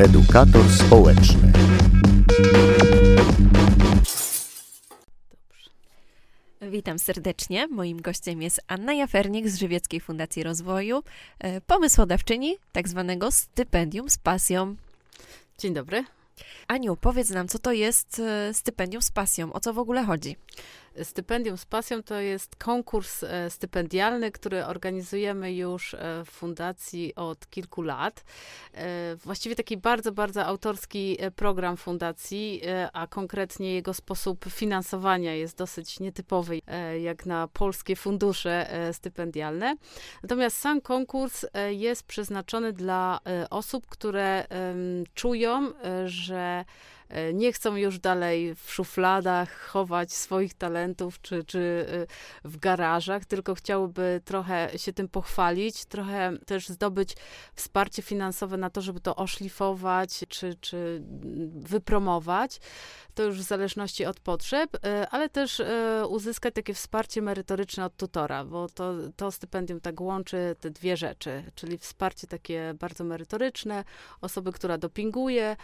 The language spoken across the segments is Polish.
Edukator społeczny. Witam serdecznie. Moim gościem jest Anna Jafernik z Żywieckiej Fundacji Rozwoju, e, pomysłodawczyni tak zwanego stypendium z pasją. Dzień dobry. Aniu, powiedz nam, co to jest e, stypendium z pasją? O co w ogóle chodzi? Stypendium z pasją to jest konkurs e, stypendialny, który organizujemy już e, w fundacji od kilku lat. E, właściwie taki bardzo, bardzo autorski program fundacji, a konkretnie jego sposób finansowania jest dosyć nietypowy, jak na polskie fundusze stypendialne. Natomiast sam konkurs jest przeznaczony dla osób, które czują, że nie chcą już dalej w szufladach chować swoich talentów czy, czy e, w garażach, tylko chciałyby trochę się tym pochwalić, trochę też zdobyć wsparcie finansowe na to, żeby to oszlifować czy, czy wypromować. To już w zależności od potrzeb, e, ale też uzyskać takie wsparcie merytoryczne od tutora, bo to, to stypendium tak łączy te dwie rzeczy, czyli wsparcie takie bardzo merytoryczne, osoby, która dopinguje,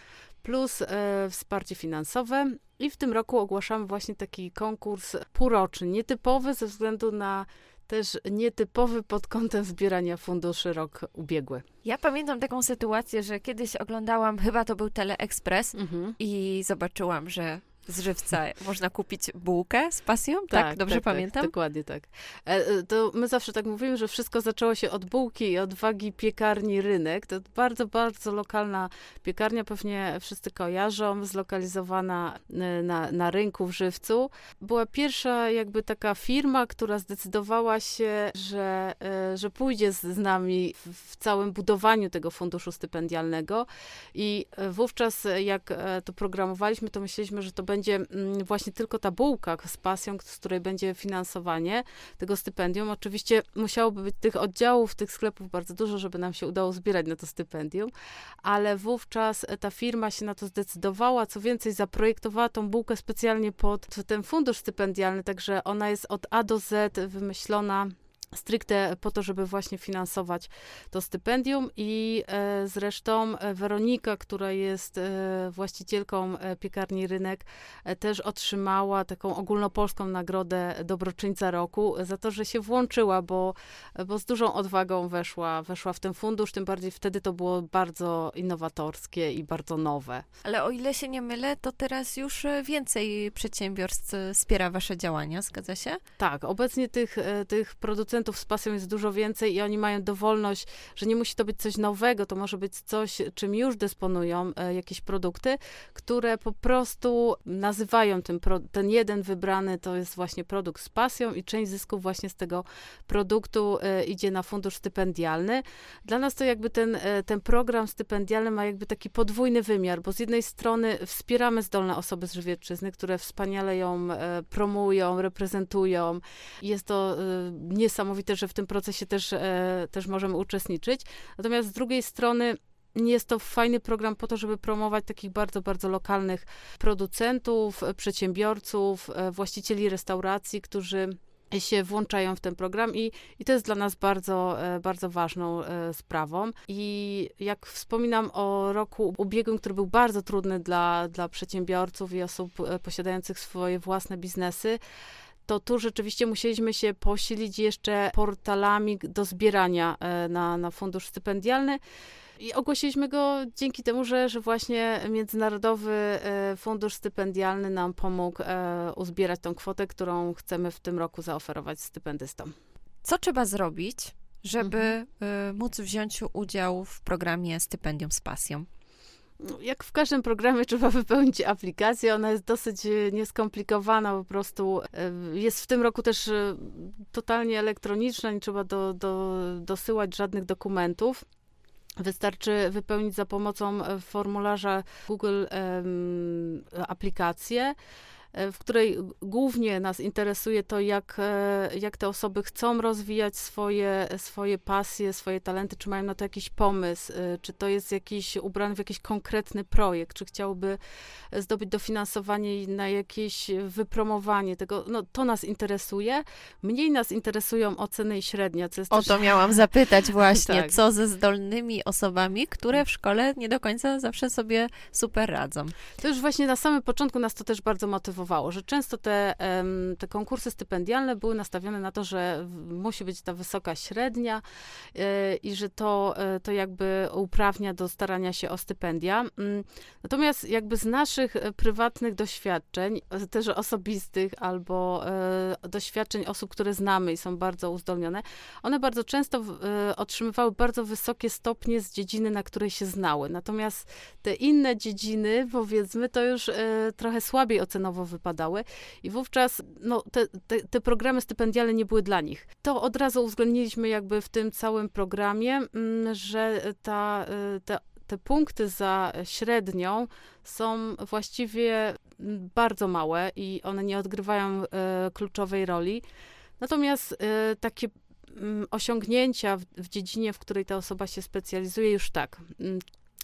plus e, wsparcie finansowe. I w tym roku ogłaszamy właśnie taki konkurs półroczny, nietypowy ze względu na też nietypowy pod kątem zbierania funduszy rok ubiegły. Ja pamiętam taką sytuację, że kiedyś oglądałam, chyba to był Teleexpress mhm. i zobaczyłam, że z żywca można kupić bułkę z pasją, tak? tak Dobrze tak, tak pamiętam? Tak, dokładnie tak. E, e, to my zawsze tak mówimy, że wszystko zaczęło się od bułki i od wagi piekarni Rynek. To bardzo, bardzo lokalna piekarnia, pewnie wszyscy kojarzą, zlokalizowana e, na, na rynku w Żywcu. Była pierwsza jakby taka firma, która zdecydowała się, że, że pójdzie z, z nami w całym budowaniu tego funduszu stypendialnego i wówczas jak to programowaliśmy, to myśleliśmy, że to będzie mm, właśnie tylko ta bułka z pasją, z której będzie finansowanie tego stypendium. Oczywiście musiałoby być tych oddziałów, tych sklepów bardzo dużo, żeby nam się udało zbierać na to stypendium, ale wówczas ta firma się na to zdecydowała. Co więcej, zaprojektowała tą bułkę specjalnie pod ten fundusz stypendialny, także ona jest od A do Z wymyślona stricte po to, żeby właśnie finansować to stypendium i e, zresztą e, Weronika, która jest e, właścicielką piekarni Rynek, e, też otrzymała taką ogólnopolską nagrodę Dobroczyńca Roku za to, że się włączyła, bo, bo z dużą odwagą weszła, weszła w ten fundusz, tym bardziej wtedy to było bardzo innowatorskie i bardzo nowe. Ale o ile się nie mylę, to teraz już więcej przedsiębiorstw wspiera wasze działania, zgadza się? Tak, obecnie tych, tych producentów producentów z pasją jest dużo więcej i oni mają dowolność, że nie musi to być coś nowego, to może być coś, czym już dysponują, e, jakieś produkty, które po prostu nazywają ten, ten jeden wybrany, to jest właśnie produkt z pasją i część zysków właśnie z tego produktu e, idzie na fundusz stypendialny. Dla nas to jakby ten, e, ten program stypendialny ma jakby taki podwójny wymiar, bo z jednej strony wspieramy zdolne osoby z Żywiecczyzny, które wspaniale ją promują, reprezentują. Jest to niesamowite niesamowite, że w tym procesie też, e, też możemy uczestniczyć. Natomiast z drugiej strony jest to fajny program po to, żeby promować takich bardzo, bardzo lokalnych producentów, przedsiębiorców, e, właścicieli restauracji, którzy się włączają w ten program i, i to jest dla nas bardzo, e, bardzo ważną sprawą. I jak wspominam o roku ubiegłym, który był bardzo trudny dla, dla przedsiębiorców i osób posiadających swoje własne biznesy, to tu rzeczywiście musieliśmy się posilić jeszcze portalami do zbierania e, na, na fundusz stypendialny. I ogłosiliśmy go dzięki temu, że, że właśnie Międzynarodowy e, Fundusz Stypendialny nam pomógł e, uzbierać tą kwotę, którą chcemy w tym roku zaoferować stypendystom. Co trzeba zrobić, żeby mhm. móc wziąć udział w programie Stypendium z Pasją? Jak w każdym programie trzeba wypełnić aplikację. Ona jest dosyć e, nieskomplikowana, po prostu e, jest w tym roku też e, totalnie elektroniczna, nie trzeba do, do, dosyłać żadnych dokumentów. Wystarczy wypełnić za pomocą formularza Google um, aplikację. W której głównie nas interesuje to, jak, jak te osoby chcą rozwijać swoje, swoje pasje, swoje talenty, czy mają na to jakiś pomysł, czy to jest jakiś ubrany w jakiś konkretny projekt, czy chciałby zdobyć dofinansowanie na jakieś wypromowanie tego. No, to nas interesuje. Mniej nas interesują oceny i średnia. Co jest o też... to miałam zapytać właśnie, tak. co ze zdolnymi osobami, które w szkole nie do końca zawsze sobie super radzą. To już właśnie na samym początku nas to też bardzo że często te, te konkursy stypendialne były nastawione na to, że musi być ta wysoka średnia e, i że to, e, to jakby uprawnia do starania się o stypendia. Mm, natomiast jakby z naszych e, prywatnych doświadczeń, też osobistych albo doświadczeń osób, które znamy i są bardzo uzdolnione, one bardzo często otrzymywały bardzo wysokie stopnie z dziedziny, na której się znały. Natomiast te inne dziedziny, powiedzmy, to już trochę słabiej ocenowo wypadały i wówczas no, te, te, te programy stypendialne nie były dla nich. To od razu uwzględniliśmy jakby w tym całym programie, mm, że ta, y, te, te punkty za średnią są właściwie bardzo małe i one nie odgrywają y, kluczowej roli. Natomiast y, takie mm, osiągnięcia w, dziedzinie, w której ta osoba się specjalizuje, już tak.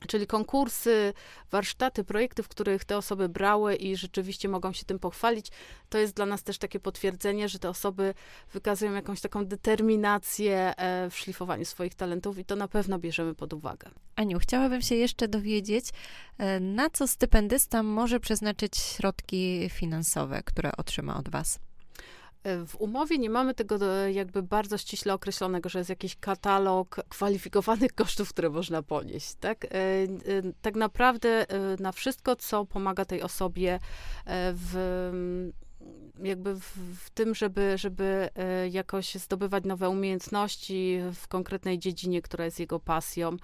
Czyli konkursy, warsztaty, projekty, w których te osoby brały i rzeczywiście mogą się tym pochwalić, to jest dla nas też takie potwierdzenie, że te osoby wykazują jakąś taką determinację e, w szlifowaniu swoich talentów i to na pewno bierzemy pod uwagę. Aniu, chciałabym się jeszcze dowiedzieć, e, na co stypendysta może przeznaczyć środki finansowe, które otrzyma od Was? W umowie nie mamy tego jakby bardzo ściśle określonego, że jest jakiś katalog kwalifikowanych kosztów, które można ponieść. Tak, e, e, tak naprawdę e, na wszystko, co pomaga tej osobie w jakby w, w, tym, żeby, żeby e, jakoś zdobywać nowe umiejętności w konkretnej dziedzinie, która jest jego pasją,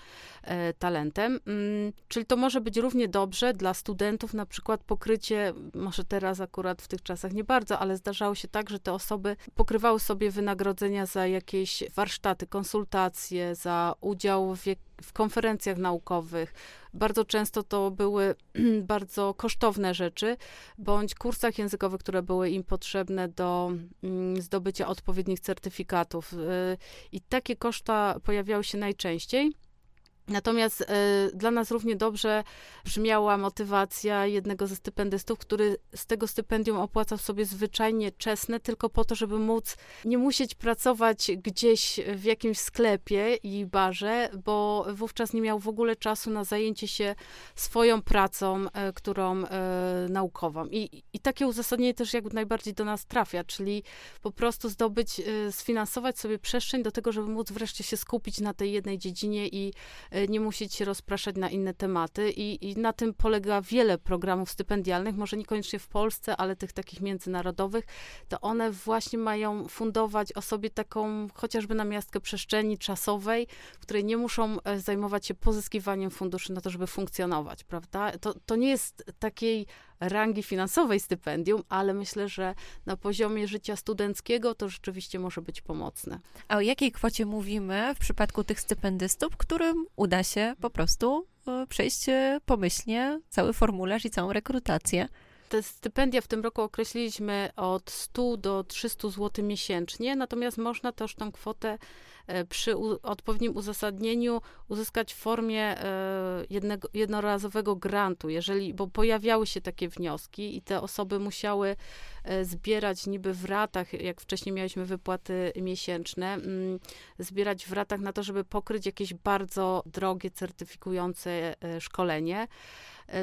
e, talentem. Mm, czyli to może być równie dobrze dla studentów, na przykład pokrycie, może teraz akurat w tych czasach nie bardzo, ale zdarzało się tak, że te osoby pokrywały sobie wynagrodzenia za jakieś warsztaty, konsultacje, za udział w w konferencjach naukowych. Bardzo często to były bardzo kosztowne rzeczy, bądź kursach językowych, które były im potrzebne do mm, zdobycia odpowiednich certyfikatów. Y, I takie koszta pojawiały się najczęściej. Natomiast y, dla nas równie dobrze brzmiała motywacja jednego ze stypendystów, który z tego stypendium opłacał sobie zwyczajnie czesne, tylko po to, żeby móc nie musieć pracować gdzieś w jakimś sklepie i barze, bo wówczas nie miał w ogóle czasu na zajęcie się swoją pracą, y, którą y, naukową. I, I takie uzasadnienie też jakby najbardziej do nas trafia, czyli po prostu zdobyć, sfinansować sobie przestrzeń do tego, żeby móc wreszcie się skupić na tej jednej dziedzinie i E, nie musieć się rozpraszać na inne tematy i, i na tym polega wiele programów stypendialnych, może niekoniecznie w Polsce, ale tych takich międzynarodowych, to one właśnie mają fundować osobie taką chociażby na miastkę przestrzeni czasowej, w której nie muszą e, zajmować się pozyskiwaniem funduszy na to, żeby funkcjonować, prawda? To, to nie jest takiej rangi finansowej stypendium, ale myślę, że na poziomie życia studenckiego to rzeczywiście może być pomocne. A o jakiej kwocie mówimy w przypadku tych stypendystów, którym uda się po prostu e, przejść e, pomyślnie cały formularz i całą rekrutację? Te stypendia w tym roku określiliśmy od 100 do 300 zł miesięcznie, natomiast można też tą kwotę E, przy odpowiednim uzasadnieniu uzyskać w formie e, jednego, jednorazowego grantu, jeżeli, bo pojawiały się takie wnioski i te osoby musiały e, zbierać niby w ratach, jak wcześniej mieliśmy wypłaty miesięczne, mm, zbierać w ratach na to, żeby pokryć jakieś bardzo drogie, certyfikujące szkolenie.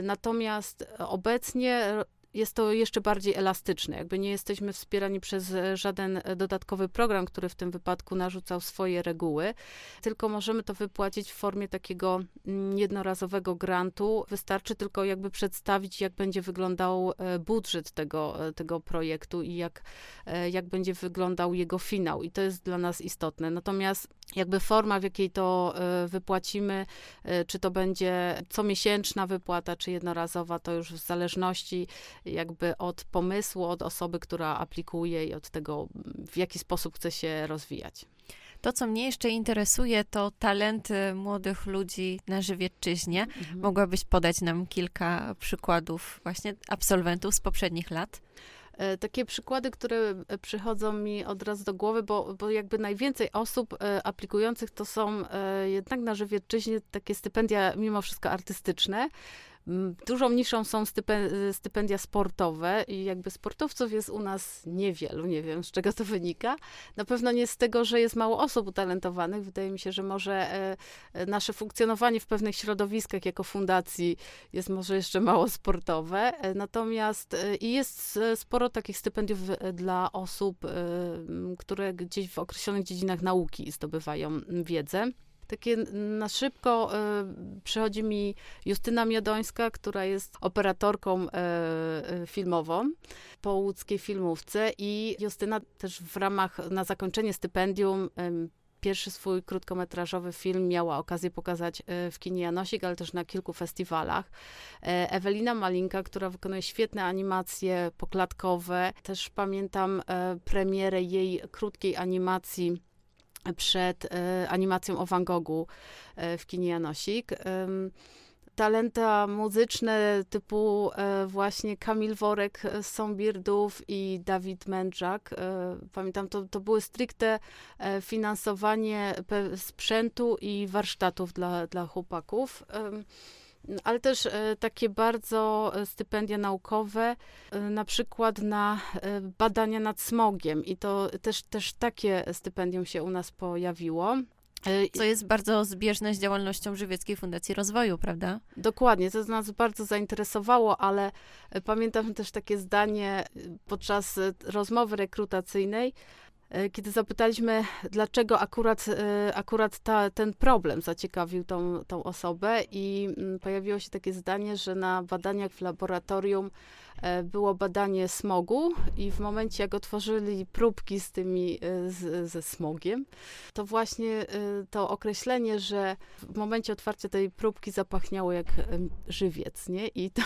Natomiast obecnie jest to jeszcze bardziej elastyczne. Jakby nie jesteśmy wspierani przez żaden dodatkowy program, który w tym wypadku narzucał swoje reguły, tylko możemy to wypłacić w formie takiego mm, jednorazowego grantu. Wystarczy tylko jakby przedstawić, jak będzie wyglądał e, budżet tego, e, tego projektu i jak, e, jak będzie wyglądał jego finał. I to jest dla nas istotne. Natomiast jakby forma, w jakiej to wypłacimy, czy to będzie comiesięczna wypłata, czy jednorazowa, to już w zależności jakby od pomysłu, od osoby, która aplikuje i od tego, w jaki sposób chce się rozwijać. To, co mnie jeszcze interesuje, to talenty młodych ludzi na Żywiecczyźnie. Mhm. Mogłabyś podać nam kilka przykładów właśnie absolwentów z poprzednich lat? E, takie przykłady, które e, przychodzą mi od razu do głowy, bo, bo jakby najwięcej osób e, aplikujących to są jednak na Żywiecczyźnie takie stypendia mimo wszystko artystyczne. Dużą niszą są stypendia sportowe i jakby sportowców jest u nas niewielu, nie wiem z czego to wynika. Na pewno nie z tego, że jest mało osób utalentowanych. Wydaje mi się, że może e, e, nasze funkcjonowanie w pewnych środowiskach jako fundacji jest może jeszcze mało sportowe. E, natomiast i jest sporo takich stypendiów dla osób, które gdzieś w określonych dziedzinach nauki zdobywają wiedzę. Takie na szybko y, przychodzi mi Justyna Miodońska, która jest operatorką y, filmową po łódzkiej filmówce i Justyna też w ramach, na zakończenie stypendium pierwszy swój krótkometrażowy film miała okazję pokazać w kinie Janosik, ale też na kilku festiwalach. Ewelina Malinka, która wykonuje świetne animacje poklatkowe. Też pamiętam premierę jej krótkiej animacji przed e, animacją o Van Goghu e, w kinie Janosik. Talenta muzyczne typu e, właśnie Kamil Worek z Sąbirdów i Dawid Mędrzak. Pamiętam, to, to były stricte finansowanie sprzętu i warsztatów dla, dla chłopaków ale też e, takie bardzo e, stypendia naukowe, e, na przykład na badania nad smogiem. I to też, też takie stypendium się u nas pojawiło. Co jest bardzo zbieżne z działalnością Żywieckiej Fundacji Rozwoju, prawda? Dokładnie, to nas bardzo zainteresowało, ale pamiętam też takie zdanie podczas rozmowy rekrutacyjnej, kiedy zapytaliśmy, dlaczego akurat, e, akurat ta, ten problem zaciekawił tą, tą osobę, i mm, pojawiło się takie zdanie, że na badaniach w laboratorium E, było badanie smogu i w momencie, jak otworzyli próbki z tymi, e, z, ze smogiem, to właśnie e, to określenie, że w momencie otwarcia tej próbki zapachniało jak żywiec, nie? I to,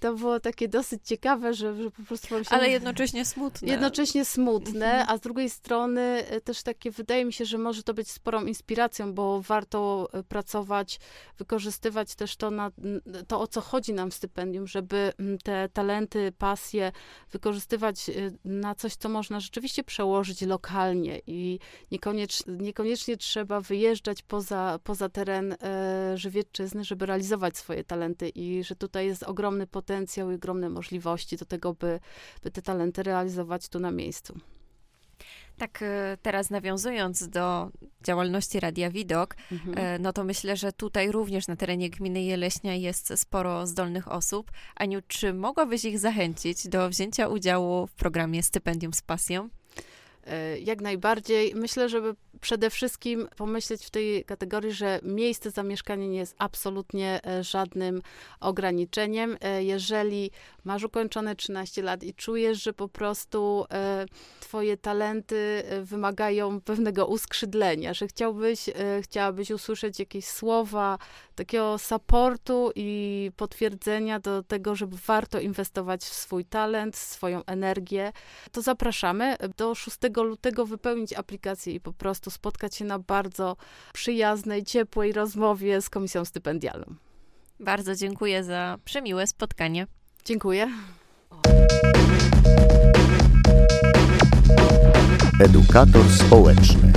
to było takie dosyć ciekawe, że, że po prostu pomyślałam... Ale jednocześnie smutne. Jednocześnie smutne, mhm. a z drugiej strony też takie, wydaje mi się, że może to być sporą inspiracją, bo warto pracować, wykorzystywać też to, na, to o co chodzi nam w stypendium, żeby te talenty, pasje wykorzystywać y, na coś, co można rzeczywiście przełożyć lokalnie i niekoniecznie, niekoniecznie trzeba wyjeżdżać poza, poza teren e, żywiecczyzny, żeby realizować swoje talenty i że tutaj jest ogromny potencjał i ogromne możliwości do tego, by, by te talenty realizować tu na miejscu. Tak e, teraz nawiązując do działalności Radia Widok, mhm. E, no to myślę, że tutaj również na terenie gminy Jeleśnia jest sporo zdolnych osób. Aniu, czy mogłabyś ich zachęcić do wzięcia udziału w programie Stypendium z Pasją? E, jak najbardziej. Myślę, żeby przede wszystkim pomyśleć w tej kategorii, że miejsce zamieszkania nie jest absolutnie e, żadnym ograniczeniem. E, jeżeli masz ukończone 13 lat i czujesz, że po prostu twoje talenty wymagają pewnego uskrzydlenia, że chciałbyś, chciałabyś usłyszeć jakieś słowa takiego supportu i potwierdzenia do tego, żeby warto inwestować w swój talent, swoją energię, to zapraszamy do 6 lutego wypełnić aplikację i po prostu spotkać się na bardzo przyjaznej, ciepłej rozmowie z komisją stypendialną. Bardzo dziękuję za przemiłe spotkanie. Dziękuję. Edukator społeczny.